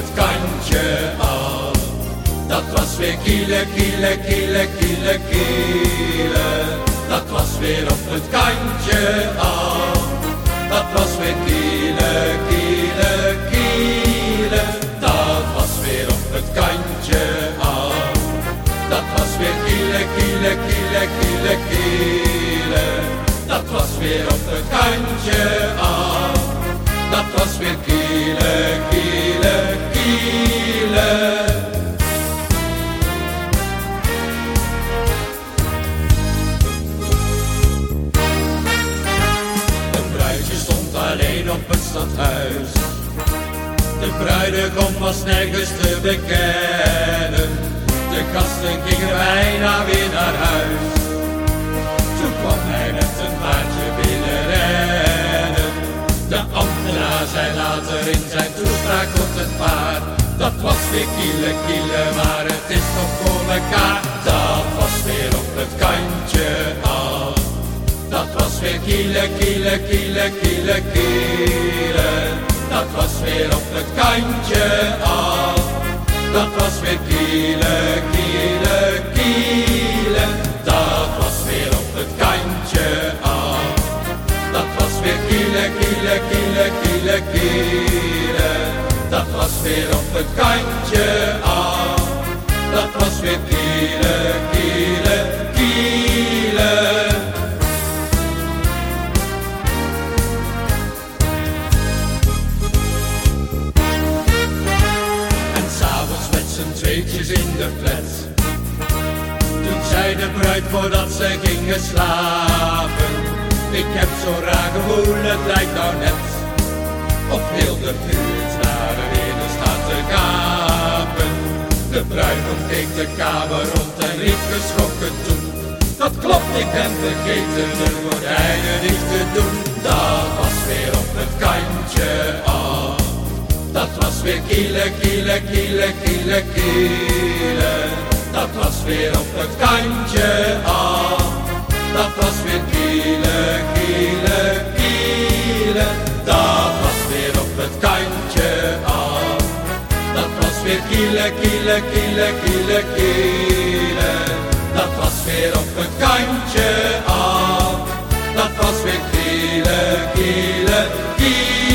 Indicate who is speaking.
Speaker 1: het kantje af. Dat was weer kiele, kiele, kiele, kiele, kiele. Dat was weer op het kantje af. Dat was weer kiele, kiele, kiele. Dat was weer op het kantje af. Dat was weer kiele, kiele, kiele, kiele, kiele. Dat was weer op het kantje stadhuis. De bruidegom was nergens te bekennen. De gasten gingen bijna weer naar huis. Toen kwam hij met een paardje binnenrennen. De ambtenaar zei later in zijn toespraak tot het paard. Dat was weer kiele kiele, maar het is toch voor mekaar. Dat was weer op het kantje af. Kiele kiele kiele kiele kiele. Dat was weer op het kantje af. Dat was weer kiele kiele kiele. Dat was weer op het kantje af. Dat was weer kiele kiele kiele kiele kiele. Dat was weer op het kantje af. Tweetjes in de flat. Toen zei de bruid voordat ze gingen slapen. Ik heb zo'n raar gevoel, het lijkt nou net. Of heel de buurt naar de staat te gapen. De bruidegom keek de kamer rond en riep geschrokken toe. Dat klopt, ik ben vergeten de gordijnen dicht te doen. Dat was weer op het kantje af was weer kille, kille, kille, kille, kiele. Dat was weer op het kantje af. Dat was weer kille, kille, kiele. Dat was weer op het kantje af. Dat was weer kille, kille, kille, kille, kiele. Dat was weer op het kantje af. Dat was weer kille, kille, kiele.